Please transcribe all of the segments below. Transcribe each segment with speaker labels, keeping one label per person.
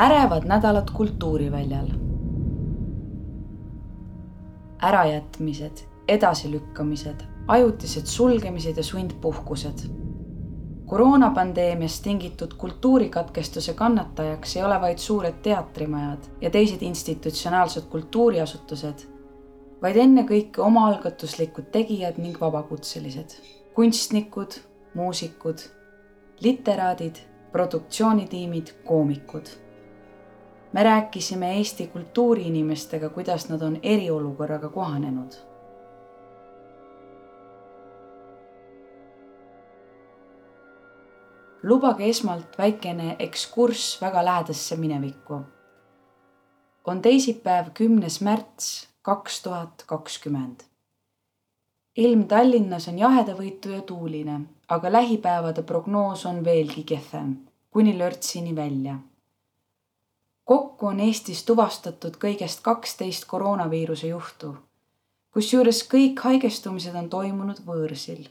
Speaker 1: ärevad nädalad kultuuriväljal. ärajätmised, edasilükkamised, ajutised sulgemised ja sundpuhkused. koroonapandeemiast tingitud kultuurikatkestuse kannatajaks ei ole vaid suured teatrimajad ja teised institutsionaalsed kultuuriasutused, vaid ennekõike omaalgatuslikud tegijad ning vabakutselised, kunstnikud, muusikud, literaadid, produktsioonitiimid, koomikud me rääkisime Eesti kultuuriinimestega, kuidas nad on eriolukorraga kohanenud. lubage esmalt väikene ekskurss väga lähedasse minevikku. on teisipäev, kümnes märts kaks tuhat kakskümmend. ilm Tallinnas on jahedavõitu ja tuuline, aga lähipäevade prognoos on veelgi kehvem, kuni lörtsini välja kokku on Eestis tuvastatud kõigest kaksteist koroonaviiruse juhtu, kusjuures kõik haigestumised on toimunud võõrsil.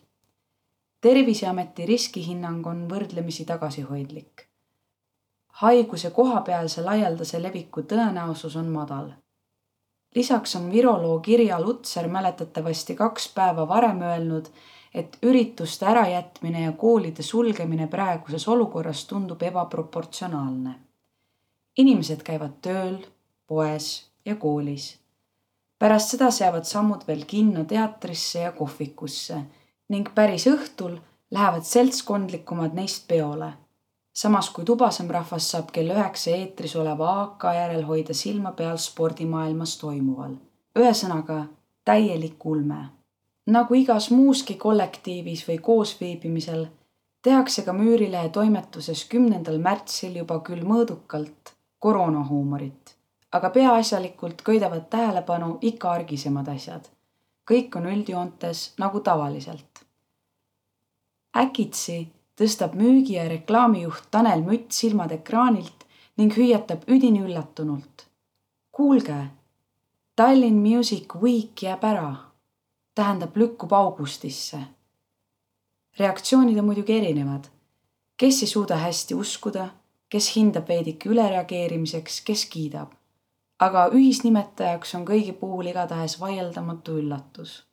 Speaker 1: terviseameti riskihinnang on võrdlemisi tagasihoidlik. haiguse kohapealse laialdase leviku tõenäosus on madal. lisaks on viroloog Irja Lutsar mäletatavasti kaks päeva varem öelnud, et ürituste ärajätmine ja koolide sulgemine praeguses olukorras tundub ebaproportsionaalne inimesed käivad tööl, poes ja koolis. pärast seda seavad sammud veel kinno teatrisse ja kohvikusse ning päris õhtul lähevad seltskondlikumad neist peole. samas kui tubasem rahvas saab kell üheksa eetris oleva AK järel hoida silma peal spordimaailmas toimuval. ühesõnaga täielik ulme. nagu igas muuski kollektiivis või koosviibimisel tehakse ka Müürilehe toimetuses kümnendal märtsil juba küll mõõdukalt koroonahuumorit, aga peaasjalikult köidavad tähelepanu ikka argisemad asjad. kõik on üldjoontes nagu tavaliselt. äkitsi tõstab müügi- ja reklaamijuht Tanel Mütt silmad ekraanilt ning hüüatab üdini üllatunult. kuulge, Tallinn Music Week jääb ära, tähendab lükkub augustisse. reaktsioonid on muidugi erinevad. kes ei suuda hästi uskuda kes hindab veidike ülereageerimiseks, kes kiidab. aga ühisnimetajaks on kõigi puhul igatahes vaieldamatu üllatus.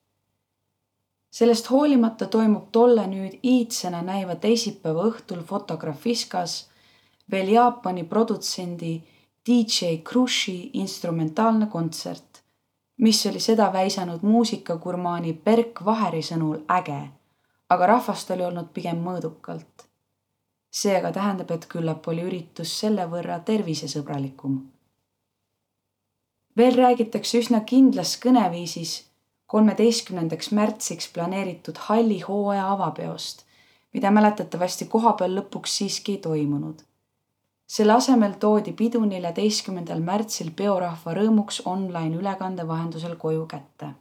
Speaker 1: sellest hoolimata toimub tolle nüüd iidsena näiva teisipäeva õhtul Fotografiskas veel Jaapani produtsendi DJ Krushi instrumentaalne kontsert, mis oli seda väisanud muusikagurmaani Berk Vaheri sõnul äge, aga rahvast oli olnud pigem mõõdukalt see aga tähendab, et küllap oli üritus selle võrra tervisesõbralikum. veel räägitakse üsna kindlas kõneviisis kolmeteistkümnendaks märtsiks planeeritud halli hooaja avapeost, mida mäletatavasti kohapeal lõpuks siiski ei toimunud. selle asemel toodi pidu neljateistkümnendal märtsil peorahva rõõmuks online ülekande vahendusel koju kätte.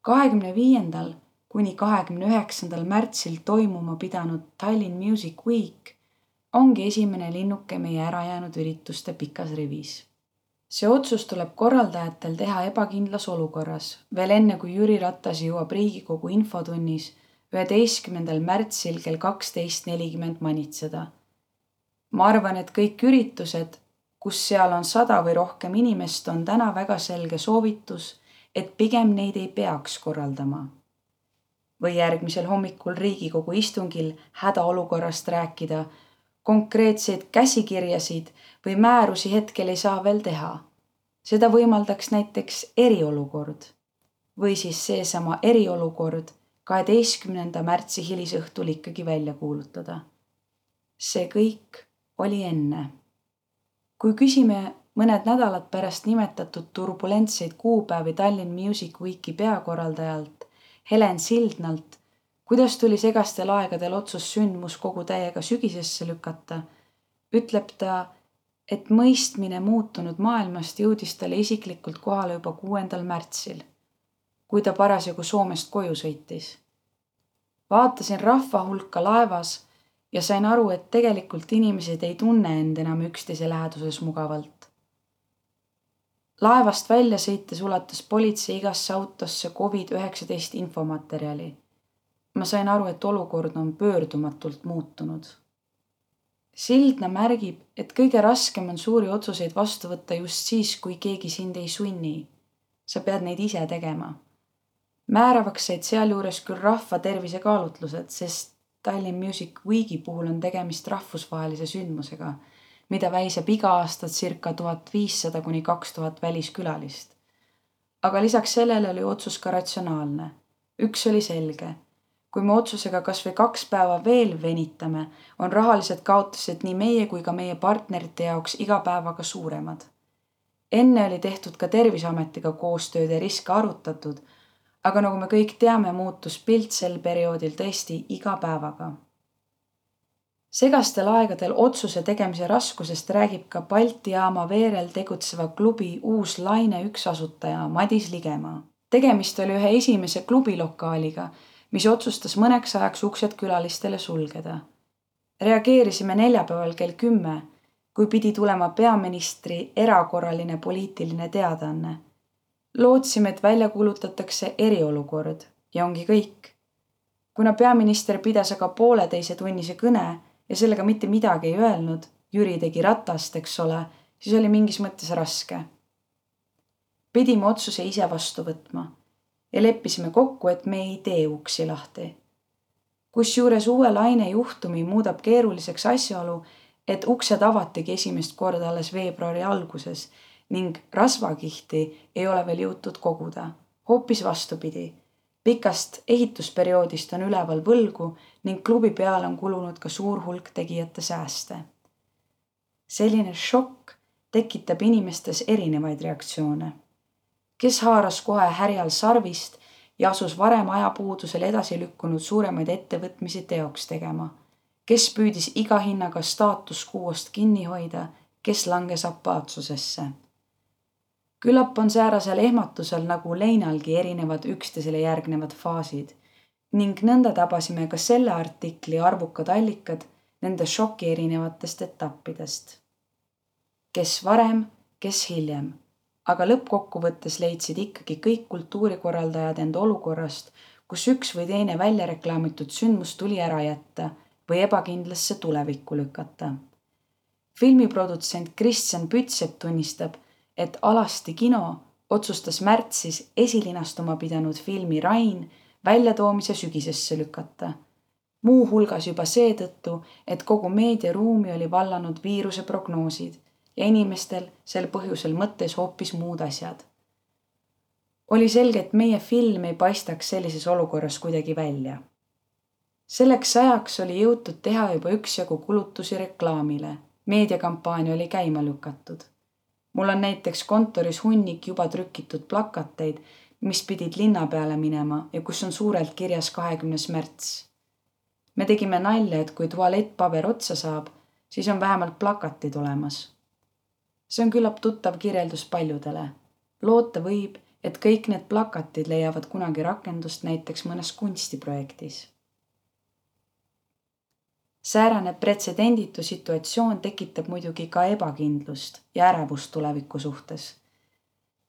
Speaker 1: kahekümne viiendal kuni kahekümne üheksandal märtsil toimuma pidanud Tallinn Music Week ongi esimene linnuke meie ärajäänud ürituste pikas rivis. see otsus tuleb korraldajatel teha ebakindlas olukorras, veel enne kui Jüri Ratas jõuab Riigikogu infotunnis üheteistkümnendal märtsil kell kaksteist nelikümmend manitseda. ma arvan, et kõik üritused, kus seal on sada või rohkem inimest, on täna väga selge soovitus, et pigem neid ei peaks korraldama või järgmisel hommikul Riigikogu istungil hädaolukorrast rääkida. konkreetseid käsikirjasid või määrusi hetkel ei saa veel teha. seda võimaldaks näiteks eriolukord või siis seesama eriolukord kaheteistkümnenda märtsi hilisõhtul ikkagi välja kuulutada. see kõik oli enne. kui küsime mõned nädalad pärast nimetatud turbulentseid kuupäevi Tallinn Music Weeki peakorraldajalt, Helen Sildnalt, kuidas tuli segastel aegadel otsus sündmuskogu täiega sügisesse lükata, ütleb ta, et mõistmine muutunud maailmast jõudis talle isiklikult kohale juba kuuendal märtsil, kui ta parasjagu Soomest koju sõitis. vaatasin rahva hulka laevas ja sain aru, et tegelikult inimesed ei tunne end enam üksteise läheduses mugavalt laevast välja sõites ulatas politsei igasse autosse Covid üheksateist infomaterjali. ma sain aru, et olukord on pöördumatult muutunud. Sildna märgib, et kõige raskem on suuri otsuseid vastu võtta just siis, kui keegi sind ei sunni. sa pead neid ise tegema. määravaks said sealjuures küll rahva tervise kaalutlused, sest Tallinn Music Weeki puhul on tegemist rahvusvahelise sündmusega, mida väisab iga aasta circa tuhat viissada kuni kaks tuhat väliskülalist. aga lisaks sellele oli otsus ka ratsionaalne. üks oli selge kui me otsusega kasvõi kaks päeva veel venitame, on rahalised kaotused nii meie kui ka meie partnerite jaoks iga päevaga suuremad. enne oli tehtud ka Terviseametiga koostööd ja riske arutatud, aga nagu me kõik teame, muutus pilt sel perioodil tõesti iga päevaga. Segastel aegadel otsuse tegemise raskusest räägib ka Balti jaama veerel tegutseva klubi Uus Laine üks asutaja Madis Ligemaa. tegemist oli ühe esimese klubilokaaliga mis otsustas mõneks ajaks uksed külalistele sulgeda. reageerisime neljapäeval kell kümme, kui pidi tulema peaministri erakorraline poliitiline teadaanne. lootsime, et välja kuulutatakse eriolukord ja ongi kõik. kuna peaminister pidas aga pooleteisetunnise kõne ja sellega mitte midagi ei öelnud, Jüri tegi ratast, eks ole, siis oli mingis mõttes raske. pidime otsuse ise vastu võtma ja leppisime kokku, et me ei tee uksi lahti. kusjuures uue laine juhtumi muudab keeruliseks asjaolu, et uksed avatigi esimest korda alles veebruari alguses ning rasvakihti ei ole veel jõutud koguda. hoopis vastupidi, pikast ehitusperioodist on üleval võlgu ning klubi peale on kulunud ka suur hulk tegijate sääste. selline šokk tekitab inimestes erinevaid reaktsioone kes haaras kohe härjal sarvist ja asus varem ajapuudusel edasi lükkunud suuremaid ettevõtmisi teoks tegema. kes püüdis iga hinnaga staatus quo'st kinni hoida, kes langes apaatsusesse. Küllap on säärasel ehmatusel nagu leinalgi erinevad üksteisele järgnevad faasid ning nõnda tabasime ka selle artikli arvukad allikad nende šoki erinevatest etappidest. kes varem, kes hiljem aga lõppkokkuvõttes leidsid ikkagi kõik kultuurikorraldajad end olukorrast, kus üks või teine välja reklaamitud sündmus tuli ära jätta või ebakindlasse tulevikku lükata. filmiprodutsent Kristjan Pütsepp tunnistab, et Alasti kino otsustas märtsis esilinastuma pidanud filmi Rain väljatoomise sügisesse lükata. muuhulgas juba seetõttu, et kogu meediaruumi oli vallanud viiruse prognoosid ja inimestel sel põhjusel mõttes hoopis muud asjad. oli selge, et meie film ei paistaks sellises olukorras kuidagi välja. selleks ajaks oli jõutud teha juba üksjagu kulutusi reklaamile, meediakampaania oli käima lükatud. Mul on näiteks kontoris hunnik juba trükitud plakateid, mis pidid linna peale minema ja kus on suurelt kirjas kahekümnes märts. me tegime nalja, et kui tualettpaber otsa saab, siis on vähemalt plakatid olemas see on küllap tuttav kirjeldus paljudele. loota võib, et kõik need plakatid leiavad kunagi rakendust näiteks mõnes kunstiprojektis. Säärane pretsedenditu situatsioon tekitab muidugi ka ebakindlust ja ärevust tuleviku suhtes.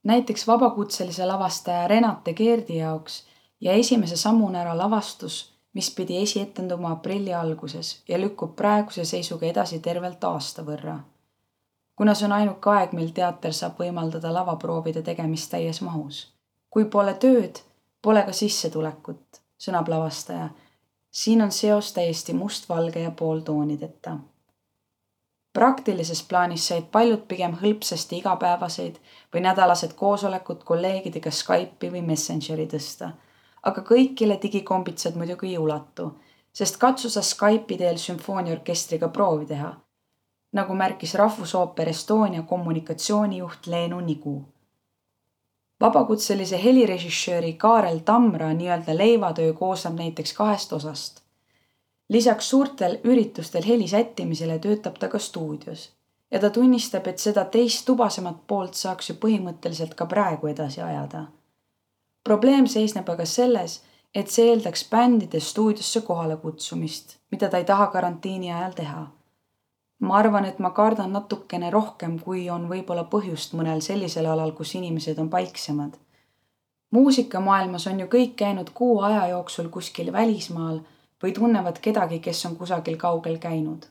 Speaker 1: näiteks vabakutselise lavastaja Renate Keerdi jaoks ja esimese sammuna ära lavastus, mis pidi esietenduma aprilli alguses ja lükkub praeguse seisuga edasi tervelt aasta võrra kuna see on ainuke aeg, mil teater saab võimaldada lavaproovide tegemist täies mahus. kui pole tööd, pole ka sissetulekut, sõnab lavastaja. Siin on seos täiesti mustvalge ja pooltoonideta. praktilises plaanis said paljud pigem hõlpsasti igapäevaseid või nädalased koosolekud kolleegidega Skype'i või Messengeri tõsta. aga kõigile digikombitsad muidugi ei ulatu, sest katsu sa Skype'i teel sümfooniaorkestriga proovi teha nagu märkis Rahvusooper Estonia kommunikatsioonijuht Leenu Nigu. Vabakutselise helirežissööri Kaarel Tamra nii-öelda leivatöö koosneb näiteks kahest osast. lisaks suurtel üritustel heli sättimisele töötab ta ka stuudios ja ta tunnistab, et seda teist tubasemat poolt saaks ju põhimõtteliselt ka praegu edasi ajada. probleem seisneb aga selles, et see eeldaks bändide stuudiosse kohale kutsumist, mida ta ei taha karantiini ajal teha ma arvan, et ma kardan natukene rohkem, kui on võib-olla põhjust mõnel sellisel alal, kus inimesed on paiksemad. muusikamaailmas on ju kõik käinud kuu aja jooksul kuskil välismaal või tunnevad kedagi, kes on kusagil kaugel käinud.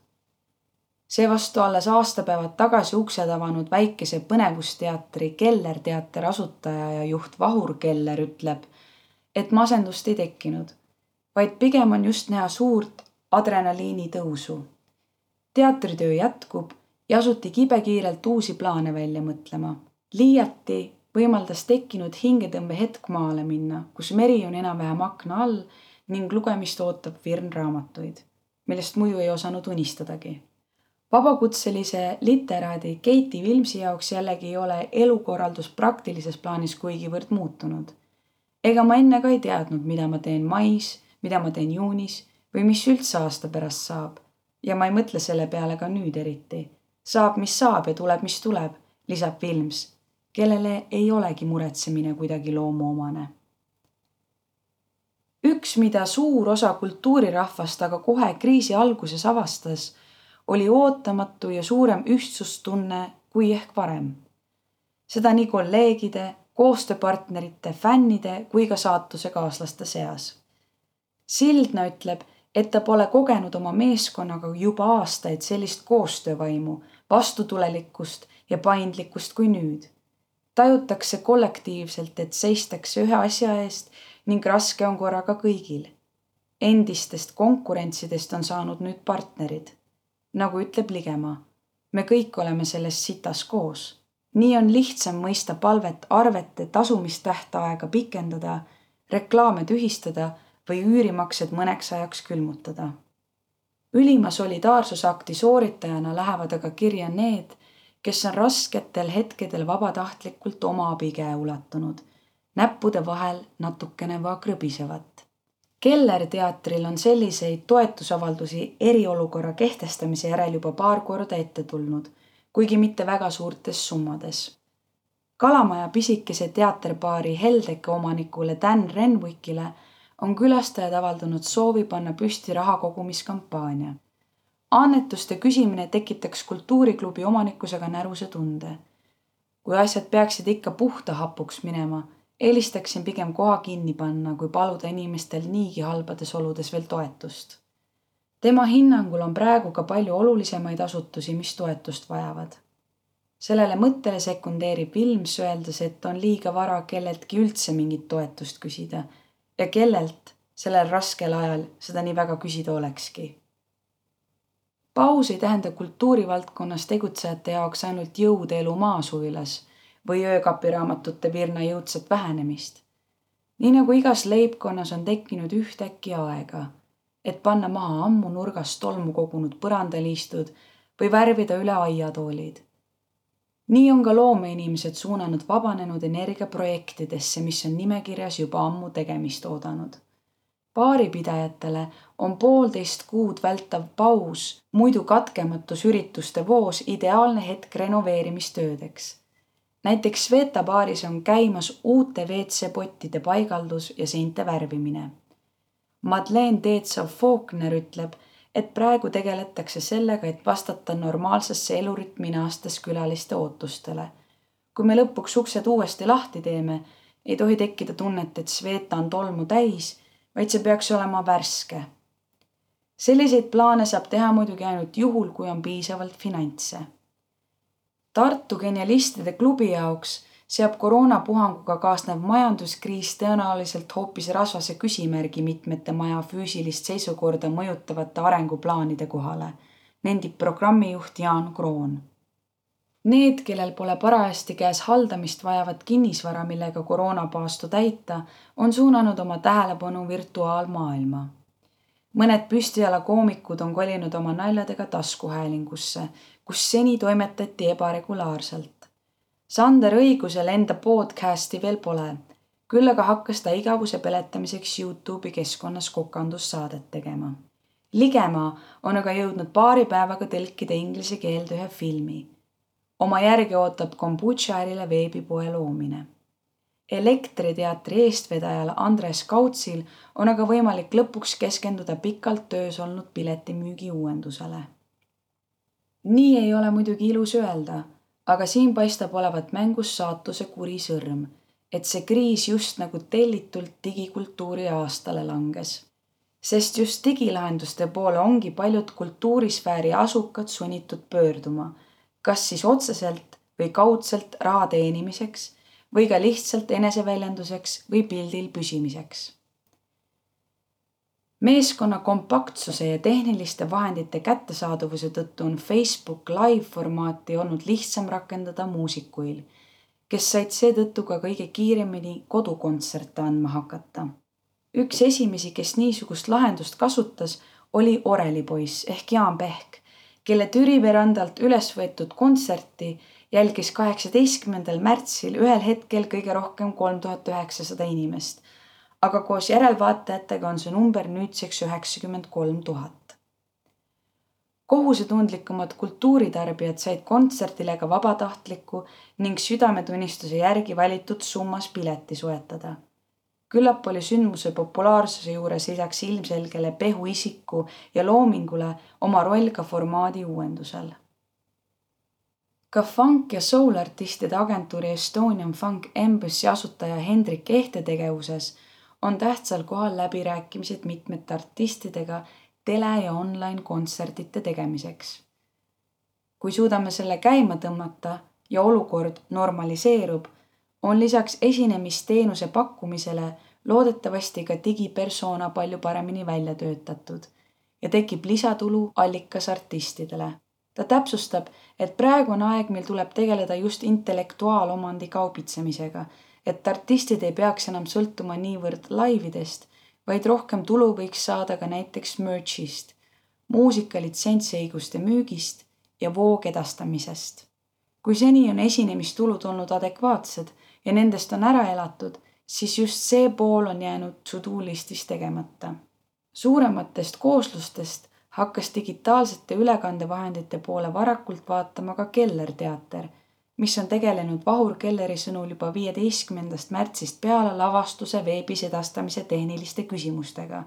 Speaker 1: seevastu alles aastapäevad tagasi uksed avanud väikese põnevusteatri Keller teater asutaja ja juht Vahur Keller ütleb, et masendust ei tekkinud, vaid pigem on just näha suurt adrenaliini tõusu. Teatritöö jätkub ja asuti kibekiirelt uusi plaane välja mõtlema. liiati võimaldas tekkinud hingetõmbehetk maale minna, kus meri on enam-vähem akna all ning lugemist ootab virn raamatuid, millest muidu ei osanud unistadagi vabakutselise literaadi Keiti Vilmsi jaoks jällegi ei ole elukorraldus praktilises plaanis kuigivõrd muutunud. ega ma enne ka ei teadnud, mida ma teen mais, mida ma teen juunis või mis üldse aasta pärast saab. Ja ma ei mõtle selle peale ka nüüd eriti. saab, mis saab ja tuleb, mis tuleb, lisab Vilms, kellele ei olegi muretsemine kuidagi loomuomane üks, mida suur osa kultuurirahvast aga kohe kriisi alguses avastas oli ootamatu ja suurem ühtsustunne kui ehk varem. seda nii kolleegide, koostööpartnerite, fännide kui ka saatusekaaslaste seas. Sildna ütleb, et ta pole kogenud oma meeskonnaga juba aastaid sellist koostöövaimu, vastutulelikkust ja paindlikkust kui nüüd. tajutakse kollektiivselt, et seistakse ühe asja eest ning raske on korraga kõigil. endistest konkurentsidest on saanud nüüd partnerid nagu ütleb Ligemaa. me kõik oleme selles sitas koos. nii on lihtsam mõista palvet arvete tasumistähtaega pikendada, reklaame tühistada või üürimaksed mõneks ajaks külmutada. ülima solidaarsusakti sooritajana lähevad aga kirja need, kes on rasketel hetkedel vabatahtlikult oma abikäe ulatunud, näppude vahel natukene va krõbisevat Keller teatril on selliseid toetusavaldusi eriolukorra kehtestamise järel juba paar korda ette tulnud, kuigi mitte väga suurtes summades. kalamaja pisikese teaterpaari Heldeke omanikule Dan Renwickile on külastajad avaldanud soovi panna püsti raha kogumiskampaania. annetuste küsimine tekitaks kultuuriklubi omanikkus aga näruse tunde. kui asjad peaksid ikka puhta hapuks minema eelistaksin pigem koha kinni panna, kui paluda inimestel niigi halbades oludes veel toetust. tema hinnangul on praegu ka palju olulisemaid asutusi, mis toetust vajavad. sellele mõttele sekundeerib Vilms, öeldes, et on liiga vara kelleltki üldse mingit toetust küsida ja kellelt sellel raskel ajal seda nii väga küsida olekski. paus ei tähenda kultuurivaldkonnas tegutsejate jaoks ainult jõudeelu maasuvilas või öökapiraamatute virna jõudsat vähenemist. nii nagu igas leibkonnas on tekkinud ühtäkki aega, et panna maha ammu nurgast tolmu kogunud põrandaliistud või värvida üle aiatoolid. Nii on ka loomeinimesed suunanud vabanenud energia projektidesse, mis on nimekirjas juba ammu tegemist oodanud baaripidajatele on poolteist kuud vältav paus, muidu katkematus ürituste voos ideaalne hetk renoveerimistöödeks näiteks Sveta baaris on käimas uute WC-pottide paigaldus ja seinte värvimine. Madeleine Teetsov-Faulkner ütleb, et praegu tegeletakse sellega, et vastata normaalsesse elurütmi naastes külaliste ootustele. kui me lõpuks uksed uuesti lahti teeme, ei tohi tekkida tunnet, et Sveta on tolmu täis, vaid see peaks olema värske. selliseid plaane saab teha muidugi ainult juhul, kui on piisavalt finantse Tartu genialistide klubi jaoks seab koroonapuhanguga kaasnev majanduskriis tõenäoliselt hoopis rasvase küsimärgi mitmete maja füüsilist seisukorda mõjutavate arenguplaanide kohale, nendib programmijuht Jaan Kroon. Need, kellel pole parajasti käes haldamist vajavat kinnisvara, millega koroonapaastu täita, on suunanud oma tähelepanu virtuaalmaailma mõned püstijala koomikud on kolinud oma naljadega taskuhäälingusse, kus seni toimetati ebaregulaarselt. Sander õigusel enda podcasti veel pole, küll aga hakkas ta igavuse peletamiseks Youtube'i keskkonnas kokandussaadet tegema. Ligemaa on aga jõudnud paari päevaga tõlkida inglise keelde ühe filmi. oma järgi ootab kombutša ärile veebipoe loomine elektriteatri eestvedajal Andres Kautsil on aga võimalik lõpuks keskenduda pikalt töös olnud piletimüügi uuendusele nii ei ole muidugi ilus öelda, aga siin paistab olevat mängus saatuse kuri sõrm, et see kriis just nagu tellitult digikultuuri aastale langes. sest just digilahenduste poole ongi paljud kultuurisfääri asukad sunnitud pöörduma, kas siis otseselt või kaudselt raha teenimiseks või ka lihtsalt eneseväljenduseks või pildil püsimiseks. Meeskonna kompaktsuse ja tehniliste vahendite kättesaadavuse tõttu on Facebook live formaati olnud lihtsam rakendada muusikuil, kes said seetõttu ka kõige kiiremini kodukontserte andma hakata. üks esimesi, kes niisugust lahendust kasutas, oli orelipoiss ehk Jaan Pehk, kelle Türi verandalt üles võetud kontserti jälgis kaheksateistkümnendal märtsil ühel hetkel kõige rohkem kolm tuhat üheksasada inimest. Aga koos järelvaatajatega on see number nüüdseks üheksakümmend kolm tuhat. kohusetundlikumad kultuuritarbijad said kontserdile ka vabatahtliku ning südametunnistuse järgi valitud summas pileti soetada küllap oli sündmuse populaarsuse juures lisaks ilmselgele Pehu isiku ja loomingule oma roll ka formaadi uuendusel ka funk- ja soul-artistide agentuuri Estonian Funk Embassy asutaja Hendrik Ehte tegevuses on tähtsal kohal läbirääkimised mitmete artistidega tele- ja online-kontsertide tegemiseks. kui suudame selle käima tõmmata ja olukord normaliseerub, on lisaks esinemisteenuse pakkumisele loodetavasti ka digipersona palju paremini välja töötatud ja tekib lisatulu allikas artistidele ta täpsustab, et praegu on aeg, mil tuleb tegeleda just intellektuaalomandi kaubitsemisega, et artistid ei peaks enam sõltuma niivõrd laividest, vaid rohkem tulu võiks saada ka näiteks merch'ist, muusika litsentsiõiguste müügist ja voogedastamisest. kui seni on esinemistulud olnud adekvaatsed ja nendest on ära elatud, siis just see pool on jäänud to-do listis tegemata. suurematest kooslustest hakkas digitaalsete ülekandevahendite poole varakult vaatama ka Keller teater, mis on tegelenud Vahur Kelleri sõnul juba viieteistkümnendast märtsist peale lavastuse veebis edastamise tehniliste küsimustega.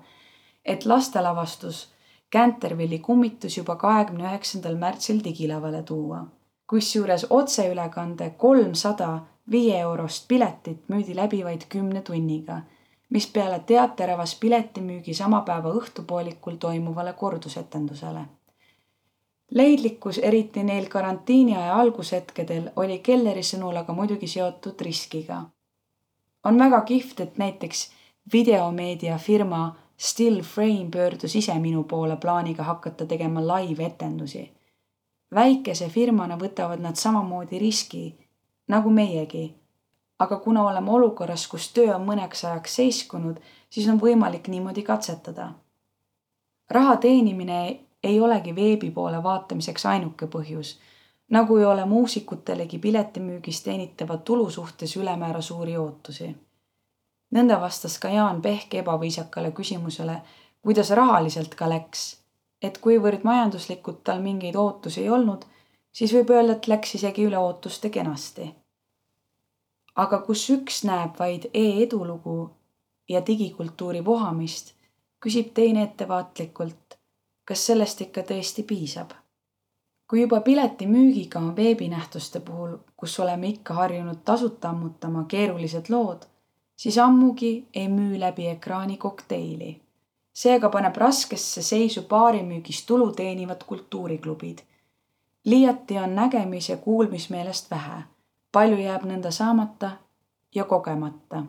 Speaker 1: et lastelavastus Cantervilli kummitus juba kahekümne üheksandal märtsil digilavale tuua. kusjuures otseülekande kolmsada viie eurost piletit müüdi läbi vaid kümne tunniga mis peale teater avas piletimüügi sama päeva õhtupoolikul toimuvale kordusetendusele. Leidlikkus, eriti neil karantiini aja algushetkedel, oli Kelleri sõnul aga muidugi seotud riskiga. on väga kihvt, et näiteks videomeedia firma Still Frame pöördus ise minu poole plaaniga hakata tegema live-etendusi. väikese firmana võtavad nad samamoodi riski nagu meiegi aga kuna oleme olukorras, kus töö on mõneks ajaks seiskunud, siis on võimalik niimoodi katsetada. raha teenimine ei olegi veebi poole vaatamiseks ainuke põhjus, nagu ei ole muusikutelegi piletimüügis teenitava tulu suhtes ülemäära suuri ootusi. nõnda vastas ka Jaan Pehk ebaviisakale küsimusele, kuidas rahaliselt ka läks, et kuivõrd majanduslikult tal mingeid ootusi ei olnud, siis võib öelda, et läks isegi üle ootuste kenasti. Aga kus üks näeb vaid e-edulugu ja digikultuuri vohamist, küsib teine ettevaatlikult, kas sellest ikka tõesti piisab. kui juba piletimüügiga on veebinähtuste puhul, kus oleme ikka harjunud tasuta ammutama keerulised lood, siis ammugi ei müü läbi ekraani kokteili. seega paneb raskesse seisu baarimüügist tulu teenivad kultuuriklubid. liiati on nägemis- ja kuulmismeelest vähe palju jääb nõnda saamata ja kogemata.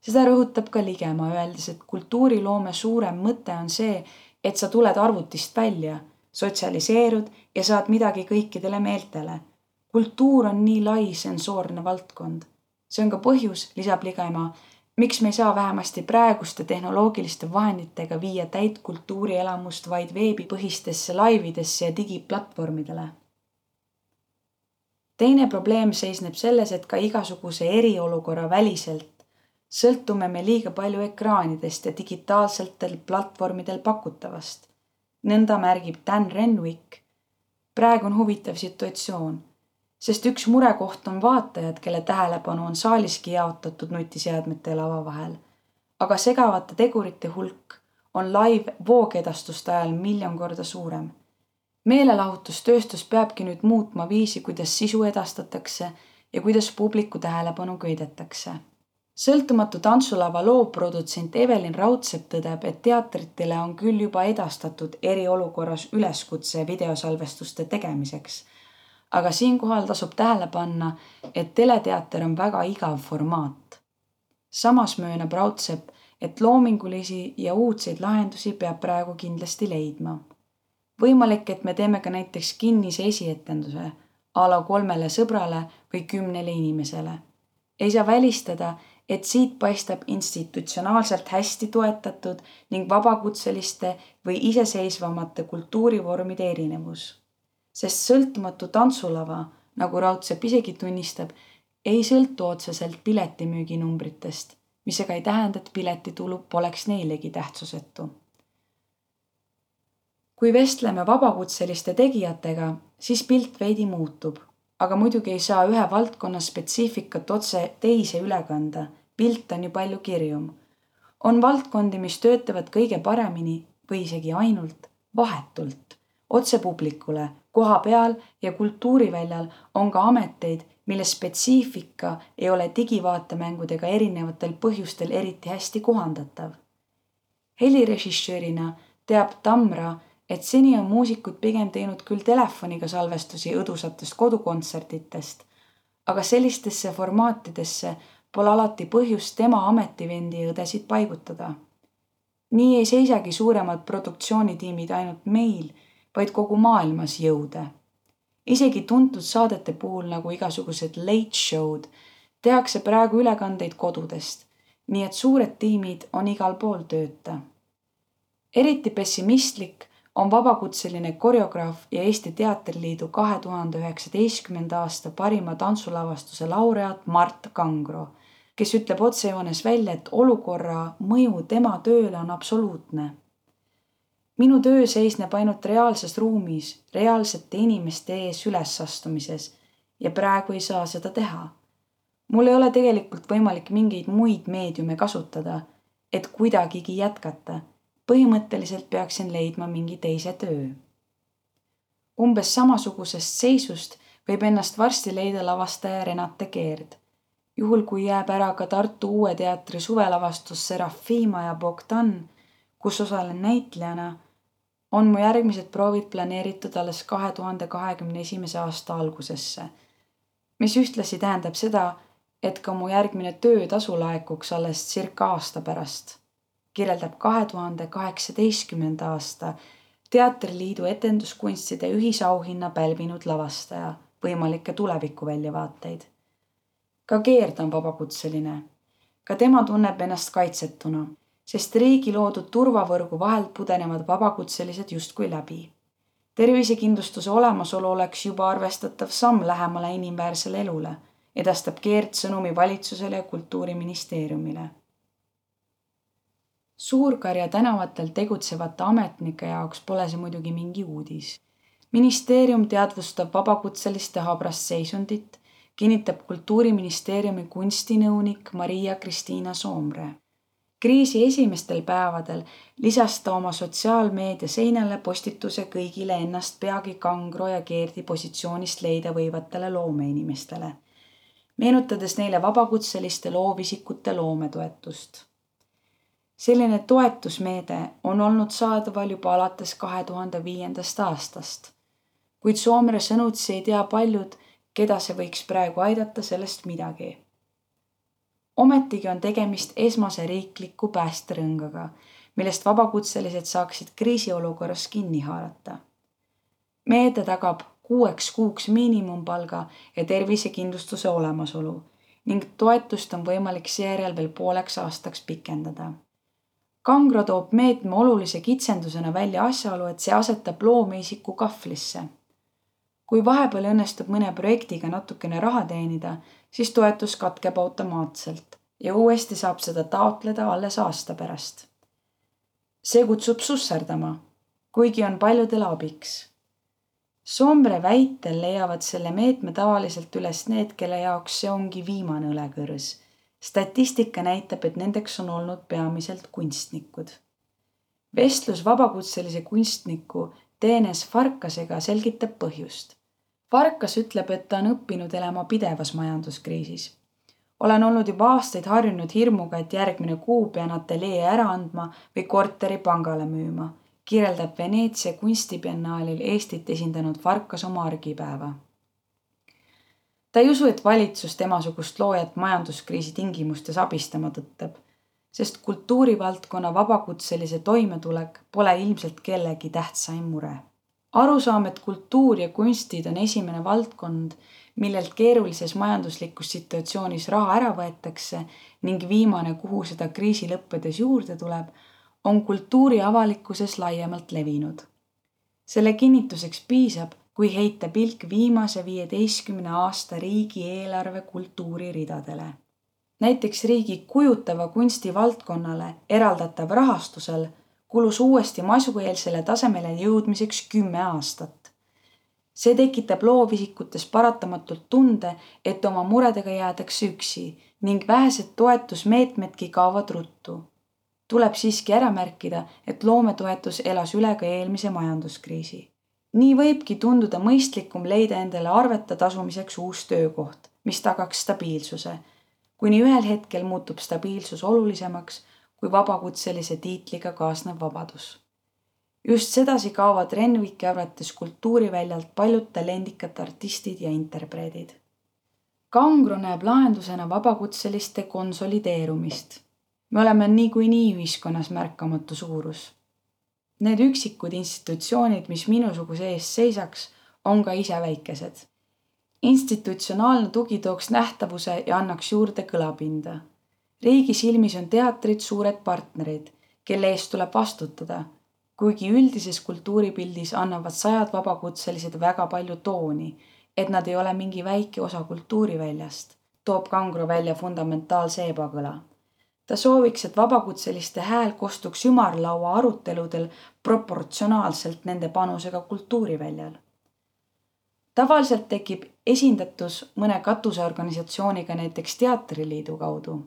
Speaker 1: seda rõhutab ka Ligemaa, öeldes, et kultuuriloome suurem mõte on see, et sa tuled arvutist välja, sotsialiseerud ja saad midagi kõikidele meeltele. kultuur on nii lai sensoorne valdkond. see on ka põhjus, lisab Ligemaa, miks me ei saa vähemasti praeguste tehnoloogiliste vahenditega viia täit kultuurielamust vaid veebipõhistesse laividesse ja digiplatvormidele teine probleem seisneb selles, et ka igasuguse eriolukorra väliselt sõltume me liiga palju ekraanidest ja digitaalsetel platvormidel pakutavast. nõnda märgib Dan Renwick. praegu on huvitav situatsioon, sest üks murekoht on vaatajad, kelle tähelepanu on saaliski jaotatud nutiseadmete ja lava vahel. aga segavate tegurite hulk on live voogedastuste ajal miljon korda suurem meelelahutustööstus peabki nüüd muutma viisi, kuidas sisu edastatakse ja kuidas publiku tähelepanu köidetakse. Sõltumatu tantsulava loovprodutsent Evelin Raudsepp tõdeb, et teatritele on küll juba edastatud eriolukorras üleskutse videosalvestuste tegemiseks. aga siinkohal tasub tähele panna, et teleteater on väga igav formaat. samas möönab Raudsepp, et loomingulisi ja uudseid lahendusi peab praegu kindlasti leidma. võimalik, et me teeme ka näiteks kinnise esietenduse a la kolmele sõbrale või kümnele inimesele. ei saa välistada, et siit paistab institutsionaalselt hästi toetatud ning vabakutseliste või iseseisvamate kultuurivormide erinevus. sest sõltumatu tantsulava, nagu Raudsepp isegi tunnistab, ei sõltu otseselt piletimüüginumbritest, mis aga ei tähenda, et piletitulu poleks neilegi tähtsusetu. kui vestleme vabakutseliste tegijatega, siis pilt veidi muutub aga muidugi ei saa ühe valdkonna spetsiifikat otse teise üle kanda. pilt on ju palju kirjum. on valdkondi, mis töötavad kõige paremini või isegi ainult vahetult otse publikule, koha peal ja kultuuriväljal on ka ameteid, mille spetsiifika ei ole digivaatemängudega erinevatel põhjustel eriti hästi kohandatav. helirežissöörina teab Tamra et seni on muusikud pigem teinud küll telefoniga salvestusi õdusatest kodukontsertidest, aga sellistesse formaatidesse pole alati põhjust tema ametivendi õdesid paigutada. nii ei seisagi suuremad produktsioonitiimid ainult meil, vaid kogu maailmas jõude. isegi tuntud saadete puhul nagu igasugused late show'd tehakse praegu ülekandeid kodudest, nii et suured tiimid on igal pool tööta. eriti pessimistlik on vabakutseline koreograaf ja Eesti Teatriliidu kahe tuhande üheksateistkümnenda aasta parima tantsulavastuse laureaat Mart Kangro, kes ütleb otsejoones välja, et olukorra mõju tema tööle on absoluutne. minu töö seisneb ainult reaalses ruumis, reaalsete inimeste ees ülesastumises ja praegu ei saa seda teha. mul ei ole tegelikult võimalik mingeid muid meediume kasutada, et kuidagigi jätkata põhimõtteliselt peaksin leidma mingi teise töö. umbes samasugusest seisust võib ennast varsti leida lavastaja Renate Keerd. juhul, kui jääb ära ka Tartu Uue Teatri suvelavastus Serafima ja Bogdan, kus osalen näitlejana, on mu järgmised proovid planeeritud alles kahe tuhande kahekümne esimese aasta algusesse, mis ühtlasi tähendab seda, et ka mu järgmine töötasu laekuks alles circa aasta pärast kirjeldab kahe tuhande kaheksateistkümnenda aasta Teatriliidu etenduskunstide ühisauhinna pälvinud lavastaja võimalikke tulevikuväljavaateid. ka Keerd on vabakutseline. ka tema tunneb ennast kaitsetuna, sest riigi loodud turvavõrgu vahelt pudenevad vabakutselised justkui läbi. tervisekindlustuse olemasolu oleks juba arvestatav samm lähemale inimväärsele elule, edastab Keerd sõnumi valitsusele ja kultuuriministeeriumile Suur-Karja tänavatel tegutsevate ametnike jaoks pole see muidugi mingi uudis. ministeerium teadvustab vabakutseliste habrast seisundit, kinnitab Kultuuriministeeriumi kunstinõunik Maria-Kristiina Soomre. kriisi esimestel päevadel lisas ta oma sotsiaalmeedia seinale postituse kõigile ennast peagi Kangro ja Keerdi positsioonist leida võivatele loomeinimestele, meenutades neile vabakutseliste loovisikute loometoetust selline toetusmeede on olnud saadaval juba alates kahe tuhande viiendast aastast. kuid Soomere sõnutsi ei tea paljud, keda see võiks praegu aidata sellest midagi. ometigi on tegemist esmase riikliku päästerõngaga, millest vabakutselised saaksid kriisiolukorras kinni haarata. meede tagab kuueks kuuks miinimumpalga ja tervisekindlustuse olemasolu ning toetust on võimalik seejärel veel pooleks aastaks pikendada Kangro toob meetme olulise kitsendusena välja asjaolu, et see asetab loomeisiku kahvlisse. kui vahepeal õnnestub mõne projektiga natukene raha teenida, siis toetus katkeb automaatselt ja uuesti saab seda taotleda alles aasta pärast. see kutsub susserdama, kuigi on paljudele abiks. Soomre väitel leiavad selle meetme tavaliselt üles need, kelle jaoks see ongi viimane õlekõrs statistika näitab, et nendeks on olnud peamiselt kunstnikud. vestlus vabakutselise kunstniku Teenes Farkasega selgitab põhjust. Farkas ütleb, et ta on õppinud elama pidevas majanduskriisis. olen olnud juba aastaid harjunud hirmuga, et järgmine kuu pean ateljee ära andma või korteri pangale müüma, kirjeldab Veneetsia kunstibiennaalil Eestit esindanud Farkas oma argipäeva. Ta ei usu, et valitsus temasugust loojat majanduskriisi tingimustes abistama tõttab, sest kultuurivaldkonna vabakutselise toimetulek pole ilmselt kellegi tähtsaim mure arusaam, et kultuur ja kunstid on esimene valdkond, millelt keerulises majanduslikus situatsioonis raha ära võetakse ning viimane, kuhu seda kriisi lõppedes juurde tuleb, on kultuuri avalikkuses laiemalt levinud. selle kinnituseks piisab, kui heita pilk viimase viieteistkümne aasta riigieelarve kultuuriridadele. näiteks riigi kujutava kunsti valdkonnale eraldatav rahastusel kulus uuesti masueelsele tasemele jõudmiseks kümme aastat see tekitab loovisikutes paratamatult tunde, et oma muredega jäädakse üksi ning vähesed toetusmeetmedki kaovad ruttu. tuleb siiski ära märkida, et loometoetus elas üle ka eelmise majanduskriisi. Nii võibki tunduda mõistlikum leida endale arvete tasumiseks uus töökoht, mis tagaks stabiilsuse, kuni ühel hetkel muutub stabiilsus olulisemaks kui vabakutselise tiitliga kaasnev vabadus just sedasi kaovad Renviki arvates kultuuriväljalt paljud talendikad artistid ja interpreedid. Kangro näeb lahendusena vabakutseliste konsolideerumist. me oleme niikuinii ühiskonnas märkamatu suurus. Need üksikud institutsioonid, mis minusuguse ees seisaks, on ka ise väikesed. institutsionaalne tugi tooks nähtavuse ja annaks juurde kõlapinda. riigi silmis on teatrid suured partnerid, kelle eest tuleb vastutada kuigi üldises kultuuripildis annavad sajad vabakutselised väga palju tooni, et nad ei ole mingi väike osa kultuuriväljast, toob Kangro välja fundamentaalse ebakõla. Ta sooviks, et vabakutseliste hääl kostuks ümarlaua aruteludel proportsionaalselt nende panusega kultuuriväljal. tavaliselt tekib esindatus mõne katuseorganisatsiooniga, näiteks Teatriliidu kaudu.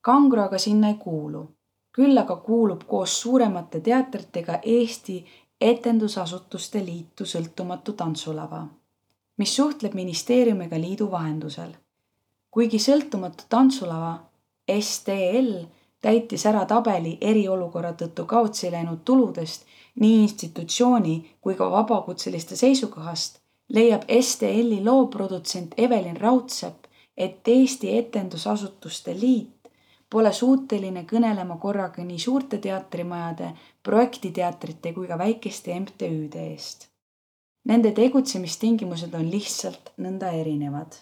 Speaker 1: Kangro aga sinna ei kuulu küll aga kuulub koos suuremate teatritega Eesti Etendusasutuste Liitu sõltumatu tantsulava, mis suhtleb ministeeriumiga liidu vahendusel. kuigi sõltumatu tantsulava STL täitis ära tabeli eriolukorra tõttu kaotsi läinud tuludest nii institutsiooni kui ka vabakutseliste seisukohast, leiab STL-i looprodutsent Evelin Raudsepp, et Eesti Etendusasutuste Liit pole suuteline kõnelema korraga nii suurte teatrimajade, projektiteatrite kui ka väikeste MTÜ-de eest. Nende tegutsemistingimused on lihtsalt nõnda erinevad.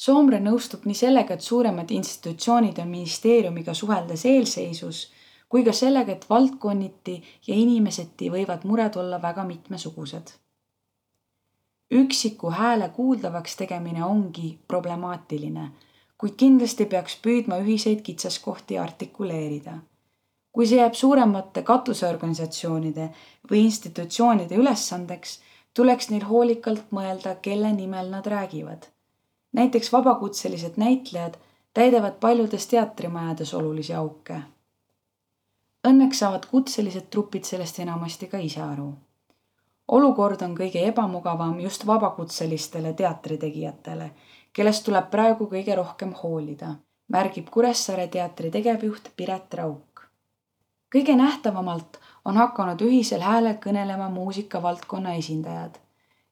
Speaker 1: Soomre nõustub nii sellega, et suuremad institutsioonid on ministeeriumiga suheldes eelseisus, kui ka sellega, et valdkonniti ja inimeseti võivad mured olla väga mitmesugused. üksiku hääle kuuldavaks tegemine ongi problemaatiline kuid kindlasti peaks püüdma ühiseid kitsaskohti artikuleerida. kui see jääb suuremate katuseorganisatsioonide või institutsioonide ülesandeks, tuleks neil hoolikalt mõelda, kelle nimel nad räägivad. Näiteks vabakutselised näitlejad täidavad paljudes teatrimajades olulisi auke. Õnneks saavad kutselised trupid sellest enamasti ka ise aru. olukord on kõige ebamugavam just vabakutselistele teatritegijatele kellest tuleb praegu kõige rohkem hoolida, märgib Kuressaare teatri tegevjuht Piret Rauk. kõige nähtavamalt on hakanud ühisel häälel kõnelema muusikavaldkonna esindajad.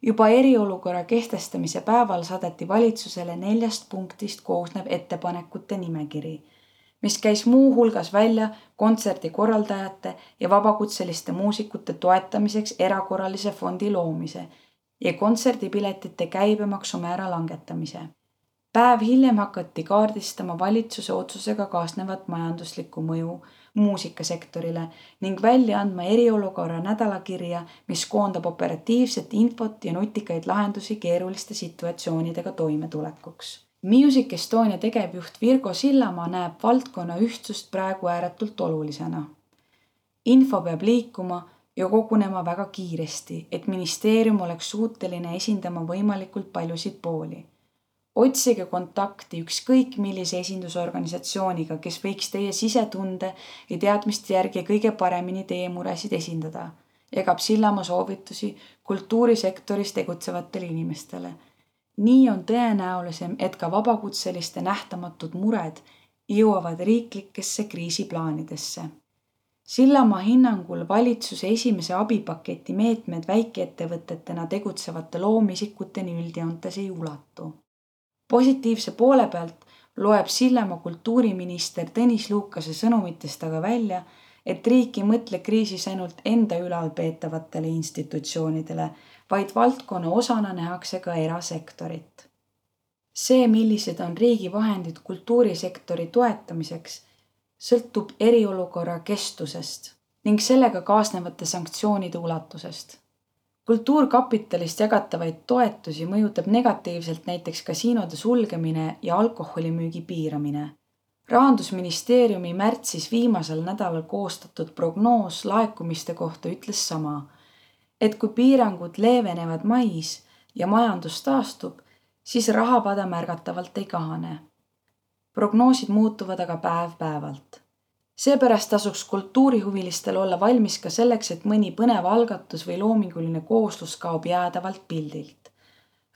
Speaker 1: Juba eriolukorra kehtestamise päeval saadeti valitsusele neljast punktist koosnev ettepanekute nimekiri, mis käis muuhulgas välja kontserdi korraldajate ja vabakutseliste muusikute toetamiseks erakorralise fondi loomise ja kontserdipiletite käibemaksumäära langetamise. Päev hiljem hakati kaardistama valitsuse otsusega kaasnevat majanduslikku mõju muusikasektorile ning välja andma eriolukorra nädalakirja, mis koondab operatiivset infot ja nutikaid lahendusi keeruliste situatsioonidega toimetulekuks. Music Estonia tegevjuht Virgo Sillamaa näeb valdkonna ühtsust praegu ääretult olulisena. info peab liikuma ja kogunema väga kiiresti, et ministeerium oleks suuteline esindama võimalikult paljusid pooli. Otsige kontakti ükskõik millise esindusorganisatsiooniga, kes võiks teie sisetunde ja teadmiste järgi kõige paremini teie muresid esindada. jagab Sillamaa soovitusi kultuurisektoris tegutsevatele inimestele. nii on tõenäolisem, et ka vabakutseliste nähtamatud mured jõuavad riiklikesse kriisiplaanidesse. Sillamaa hinnangul valitsuse esimese abipaketi meetmed väikeettevõtetena tegutsevate loomisikuteni üldjoontes ei ulatu. Positiivse poole pealt loeb Sillamaa kultuuriminister Tõnis Lukase sõnumitest aga välja, et riik ei mõtle kriisis ainult enda ülalpeetavatele institutsioonidele, vaid valdkonna osana nähakse ka erasektorit. see, millised on riigi vahendid kultuurisektori toetamiseks, sõltub eriolukorra kestusest ning sellega kaasnevate sanktsioonide ulatusest. Kultuurkapitalist jagatavaid toetusi mõjutab negatiivselt näiteks kasiinode sulgemine ja alkoholimüügi piiramine rahandusministeeriumi märtsis viimasel nädalal koostatud prognoos laekumiste kohta ütles sama et kui piirangud leevenevad mais ja majandus taastub, siis rahapada märgatavalt ei kahane. prognoosid muutuvad aga päev-päevalt. Seepärast tasuks kultuurihuvilistel olla valmis ka selleks, et mõni põnev algatus või loominguline kooslus kaob jäädavalt pildilt.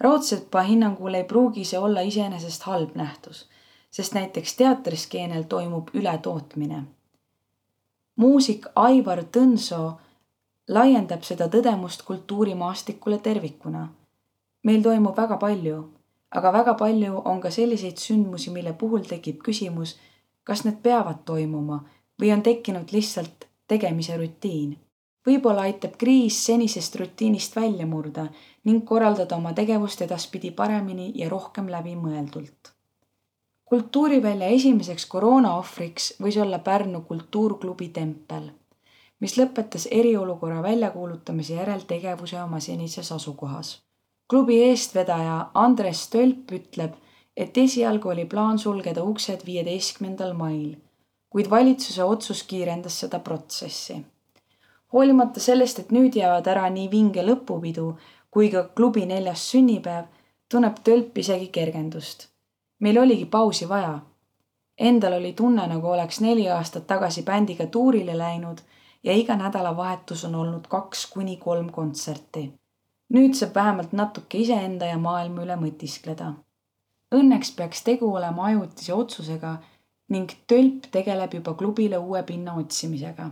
Speaker 1: Raudsepa hinnangul ei pruugi see olla iseenesest halb nähtus, sest näiteks teatriskeenel toimub ületootmine. muusik Aivar Tõnsoo laiendab seda tõdemust kultuurimaastikule tervikuna. meil toimub väga palju, aga väga palju on ka selliseid sündmusi, mille puhul tekib küsimus, kas need peavad toimuma või on tekkinud lihtsalt tegemise rutiin. võib-olla aitab kriis senisest rutiinist välja murda ning korraldada oma tegevust edaspidi paremini ja rohkem läbimõeldult. kultuurivälja esimeseks koroonaohvriks võis olla Pärnu kultuurklubi Tempel mis lõpetas eriolukorra väljakuulutamise järel tegevuse oma senises asukohas. klubi eestvedaja Andres Tölp ütleb, et esialgu oli plaan sulgeda uksed viieteistkümnendal mail, kuid valitsuse otsus kiirendas seda protsessi. hoolimata sellest, et nüüd jäävad ära nii vinge lõpupidu kui ka klubi neljas sünnipäev, tunneb Tölp isegi kergendust. meil oligi pausi vaja. Endal oli tunne, nagu oleks neli aastat tagasi bändiga tuurile läinud ja iga nädalavahetus on olnud kaks kuni kolm kontserti. nüüd saab vähemalt natuke iseenda ja maailma üle mõtiskleda. Õnneks peaks tegu olema ajutise otsusega ning tölp tegeleb juba klubile uue pinna otsimisega.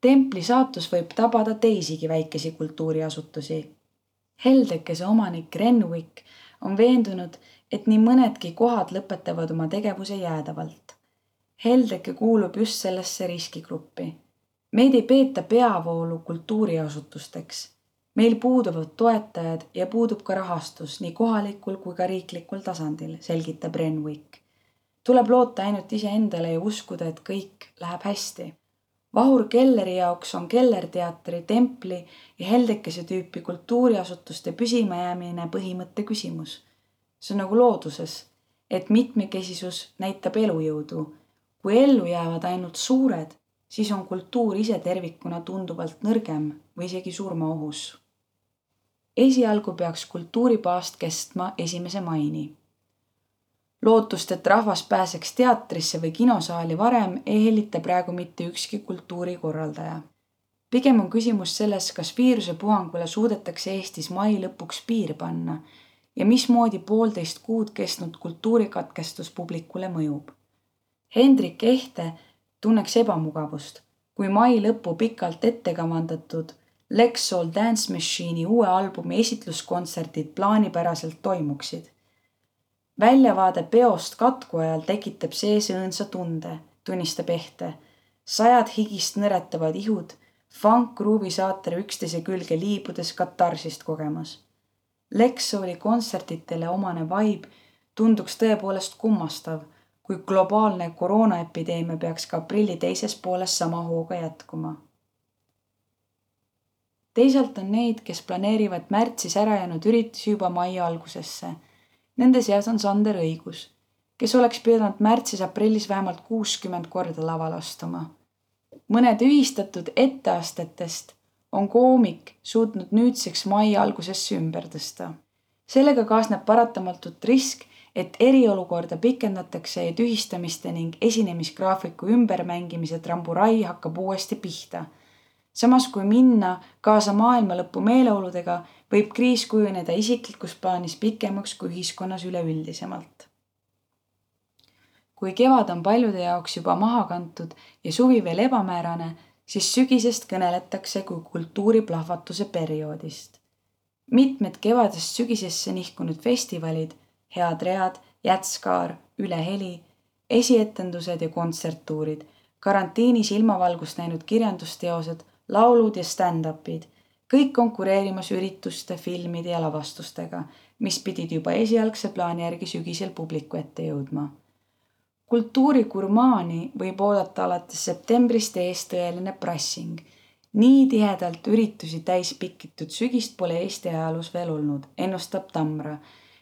Speaker 1: templi saatus võib tabada teisigi väikesi kultuuriasutusi. Heldekese omanik Renwick on veendunud, et nii mõnedki kohad lõpetavad oma tegevuse jäädavalt. Heldeke kuulub just sellesse riskigruppi meid ei peeta peavoolu kultuuriasutusteks. Meil puuduvad toetajad ja puudub ka rahastus nii kohalikul kui ka riiklikul tasandil, selgitab Renwick. tuleb loota ainult iseendale ja uskuda, et kõik läheb hästi. Vahur Kelleri jaoks on Kellerteatri, templi ja Heldekese tüüpi kultuuriasutuste püsimajäämine põhimõtte küsimus. see on nagu looduses, et mitmekesisus näitab elujõudu. kui ellu jäävad ainult suured siis on kultuur ise tervikuna tunduvalt nõrgem või isegi surmaohus. Esialgu peaks kultuuripaast kestma esimese maini. lootust, et rahvas pääseks teatrisse või kinosaali varem, ei hellita praegu mitte ükski kultuurikorraldaja. pigem on küsimus selles, kas viirusepuhangule suudetakse Eestis mai lõpuks piir panna ja mismoodi poolteist kuud kestnud kultuurikatkestus publikule mõjub. Hendrik Ehte tunneks ebamugavust, kui mai lõppu pikalt ette kavandatud Lex Soul Dance Machine'i uue albumi esitluskontserdid plaanipäraselt toimuksid. väljavaade peost katku ajal tekitab sees õõnsa tunde, tunnistab Ehte. sajad higist nõretavad ihud, funk-gruuvi saater üksteise külge liibudes katarsist kogemas. Lex Souli kontsertidele omane vibe tunduks tõepoolest kummastav kui globaalne koroonaepideemia peaks ka aprilli teises pooles sama hooga jätkuma. Teisalt on neid, kes planeerivad märtsis ära jäänud üritusi juba mai algusesse. Nende seas on Sander Õigus, kes oleks pidanud märtsis-aprillis vähemalt kuuskümmend korda laval astuma. mõned ühistatud etteastetest on koomik suutnud nüüdseks mai algusesse ümber tõsta. sellega kaasneb paratamatult risk et eriolukorda pikendatakse ja tühistamiste ning esinemisgraafiku ümbermängimise tramburai hakkab uuesti pihta. Samas kui minna kaasa maailmalõpu meeleoludega, võib kriis kujuneda isiklikus plaanis pikemaks kui ühiskonnas üleüldisemalt. kui kevad on paljude jaoks juba maha kantud ja suvi veel ebamäärane, siis sügisest kõneletakse kui kultuuriplahvatuse perioodist. mitmed kevadest sügisesse nihkunud festivalid, Head read, Jätskaar, Üle heli, esietendused ja kontserttuurid, karantiinis ilmavalgust näinud kirjandusteosed, laulud ja stand-up'id, kõik konkureerimas ürituste, filmide ja lavastustega, mis pidid juba esialgse plaani järgi sügisel publiku ette jõudma kultuurigurmaani võib oodata alates septembrist ees tõeline prassing. nii tihedalt üritusi täis pikitud sügist pole Eesti ajaloos veel olnud, ennustab Tamra,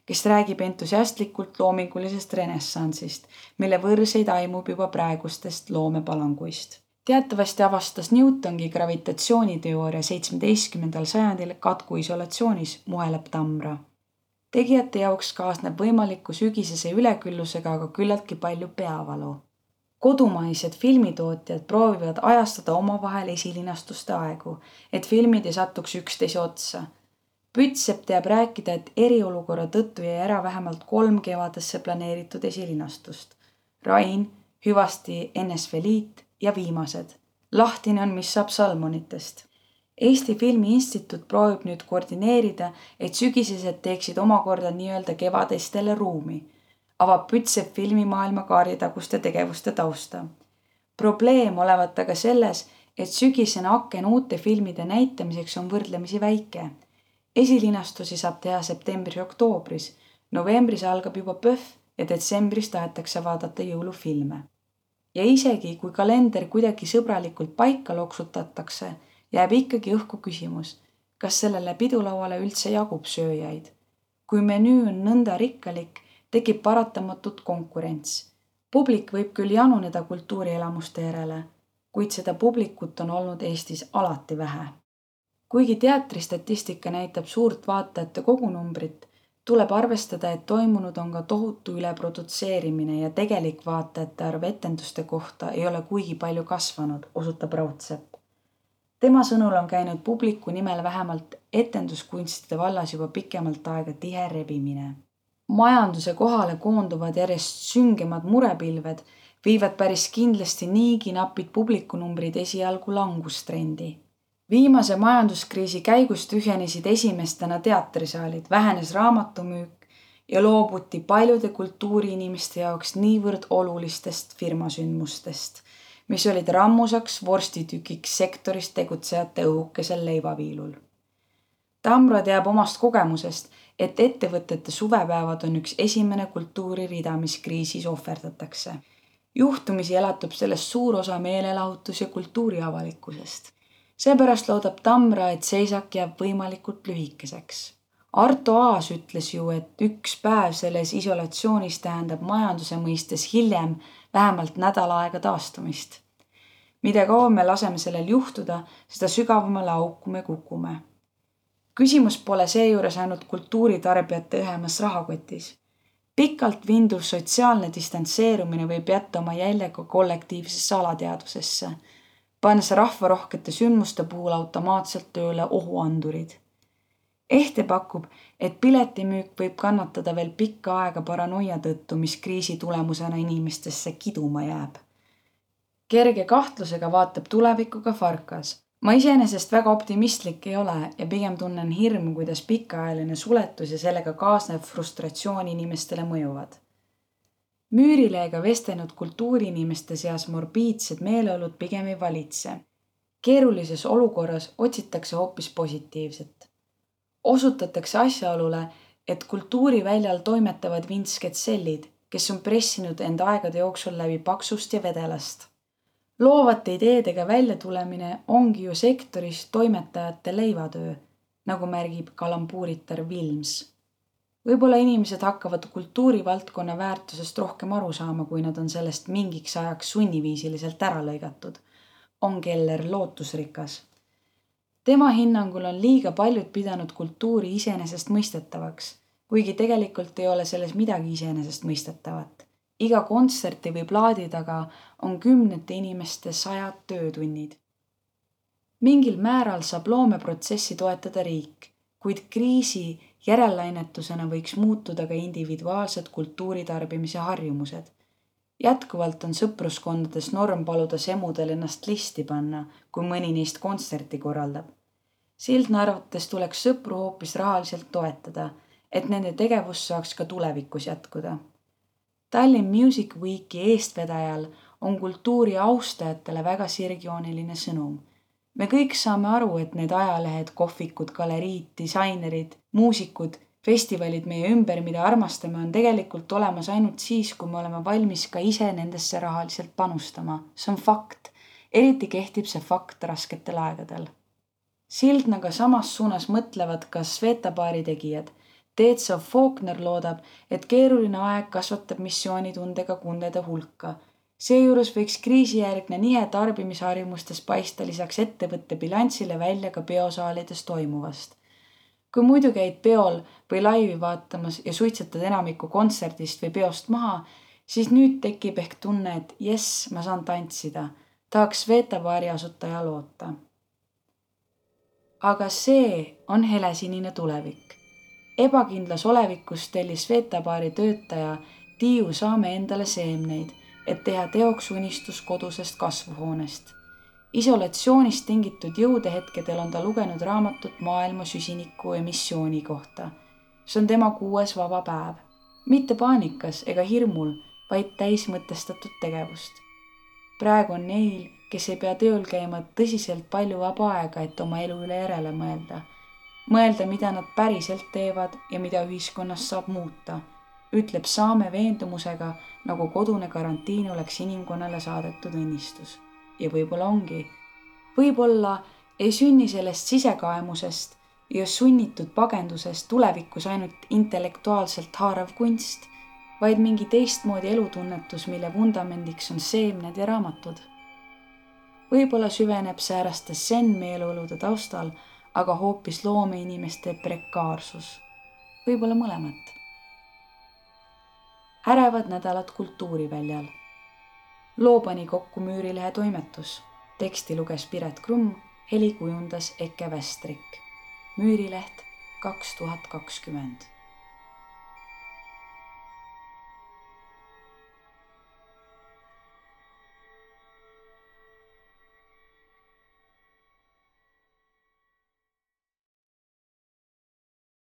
Speaker 1: kes räägib entusiastlikult loomingulisest renessansist, mille võrseid aimub juba praegustest loomepalanguist. Teatavasti avastas Newtongi gravitatsiooniteooria seitsmeteistkümnendal sajandil katkuisolatsioonis, muheleb Tamra tegijate jaoks kaasneb võimaliku sügisese üleküllusega aga küllaltki palju peavalu. kodumaised filmitootjad proovivad ajastada omavahel esilinastuste aegu, et filmid ei satuks üksteise otsa. Pütsepp teab rääkida, et eriolukorra tõttu jäi ära vähemalt kolm kevadesse planeeritud esilinastust. Rain, hüvasti NSV Liit ja viimased. lahtine on, mis saab salmonitest Eesti Filmi Instituut proovib nüüd koordineerida, et sügisesed teeksid omakorda nii-öelda kevadestele ruumi. avab Pütsev filmimaailma kaarditaguste tegevuste tausta. probleem olevat aga selles, et sügisene aken uute filmide näitamiseks on võrdlemisi väike. esilinastusi saab teha septembris-oktoobris, novembris algab juba PÖFF ja detsembris tahetakse vaadata jõulufilme. Ja isegi, kui kalender kuidagi sõbralikult paika loksutatakse jääb ikkagi õhku küsimus, kas sellele pidulauale üldse jagub sööjaid. kui menüü on nõnda rikkalik, tekib paratamatult konkurents. publik võib küll januneda kultuurielamuste järele, kuid seda publikut on olnud Eestis alati vähe. kuigi teatristatistika näitab suurt vaatajate kogunumbrit, tuleb arvestada, et toimunud on ka tohutu üleprodutseerimine ja tegelik vaatajate arv etenduste kohta ei ole kuigi palju kasvanud, osutab Raudsepp tema sõnul on käinud publiku nimel vähemalt etenduskunstide vallas juba pikemalt aega tihe rebimine. majanduse kohale koonduvad järjest süngemad murepilved viivad päris kindlasti niigi napid publikunumbrid esialgu langustrendi. Viimase majanduskriisi käigus tühjenesid esimestena teatrisaalid, vähenes raamatumüük ja loobuti paljude kultuuriinimeste jaoks niivõrd olulistest firmasündmustest mis olid rammusaks vorstitukiks sektoris tegutsejate õhukesel leivaviilul. Tamro teab omast kogemusest, et ettevõtete suvepäevad on üks esimene kultuuririda, mis kriisis ohverdatakse. juhtumisi elatub sellest suur osa meelelahutus- ja kultuuriavalikkusest. Seepärast loodab Tamra, et seisak jääb võimalikult lühikeseks. Arto Aas ütles ju, et üks päev selles isolatsioonis tähendab majanduse mõistes hiljem vähemalt nädal aega taastumist. mida kauem me laseme sellel juhtuda, seda sügavamale auku me kukume. küsimus pole seejuures ainult kultuuritarbijate õhemas rahakotis. pikalt vinduv sotsiaalne distantseerumine võib jätta oma jälje ka kollektiivsesse alateadvusesse, pannes rahvarohkete sündmuste puhul automaatselt tööle ohuandurid ehte pakub, et piletimüük võib kannatada veel pikka aega paranoia tõttu, mis kriisi tulemusena inimestesse kiduma jääb. kerge kahtlusega vaatab tulevikku ka Farkas. ma iseenesest väga optimistlik ei ole ja pigem tunnen hirmu, kuidas pikaajaline suletus ja sellega kaasnev frustratsioon inimestele mõjuvad. Müürileega vestelnud kultuuriinimeste seas morbiidsed meeleolud pigem ei valitse. keerulises olukorras otsitakse hoopis positiivset osutatakse asjaolule, et kultuuriväljal toimetavad vintsked sellid, kes on pressinud end aegade jooksul läbi paksust ja vedelast. loovate ideedega väljatulemine ongi ju sektoris toimetajate leivatöö, nagu märgib kalambuuritar Vilms. Võib-olla inimesed hakkavad kultuurivaldkonna väärtusest rohkem aru saama, kui nad on sellest mingiks ajaks sunniviisiliselt ära lõigatud, on Keller lootusrikas tema hinnangul on liiga paljud pidanud kultuuri iseenesestmõistetavaks, kuigi tegelikult ei ole selles midagi iseenesestmõistetavat. iga kontserti või plaadi taga on kümnete inimeste sajad töötunnid. mingil määral saab loomeprotsessi toetada riik, kuid kriisi järellainetusena võiks muutuda ka individuaalsed kultuuritarbimise harjumused. jätkuvalt on sõpruskondades norm paluda semudel ennast listi panna, kui mõni neist kontserti korraldab. Sildna arvates tuleks sõpru hoopis rahaliselt toetada, et nende tegevus saaks ka tulevikus jätkuda. Tallinn Music Weeki eestvedajal on kultuuri austajatele väga sirgjooniline sõnum me kõik saame aru, et need ajalehed, kohvikud, galeriid, disainerid, muusikud, festivalid meie ümber, mida armastame, on tegelikult olemas ainult siis, kui me oleme valmis ka ise nendesse rahaliselt panustama. see on fakt. eriti kehtib see fakt rasketel aegadel. Sildnaga samas suunas mõtlevad ka Sveta baari tegijad. Teetsav Faulkner loodab, et keeruline aeg kasvatab missioonitundega kundede hulka seejuures võiks kriisijärgne nihe tarbimisharjumustes paista lisaks ettevõtte bilansile välja ka peosaalides toimuvast. kui muidu käid peol või laivi vaatamas ja suitsetad enamiku kontserdist või peost maha, siis nüüd tekib ehk tunne, et jess, ma saan tantsida, tahaks Vetabaari asutaja loota. aga see on helesinine tulevik. ebakindlas olevikus tellis Vetabaari töötaja Tiiu Saame endale seemneid et teha teoks unistus kodusest kasvuhoonest. isolatsioonist tingitud jõudehetkedel on ta lugenud raamatut maailma süsiniku emissiooni kohta. see on tema kuues vaba päev. mitte paanikas ega hirmul, vaid täismõtestatud tegevust. praegu on neil, kes ei pea tööl käima, tõsiselt palju vaba aega, et oma elu üle järele mõelda. mõelda, mida nad päriselt teevad ja mida ühiskonnas saab muuta ütleb Saame veendumusega, nagu kodune karantiin oleks inimkonnale saadetud õnnistus. ja võib-olla ongi. võib-olla ei sünni sellest sisekaemusest ja sunnitud pagendusest tulevikus ainult intellektuaalselt haarav kunst, vaid mingi teistmoodi elutunnetus, mille vundamendiks on seemned ja raamatud. võib-olla süveneb sääraste zen-meeleolude taustal aga hoopis loomeinimeste prekaarsus. võib-olla mõlemat ärevad nädalad Kultuuriväljal. loo pani kokku Müürilehe toimetus. teksti luges Piret Krumm, heli kujundas Eke Vestrik. müürileht kaks tuhat kakskümmend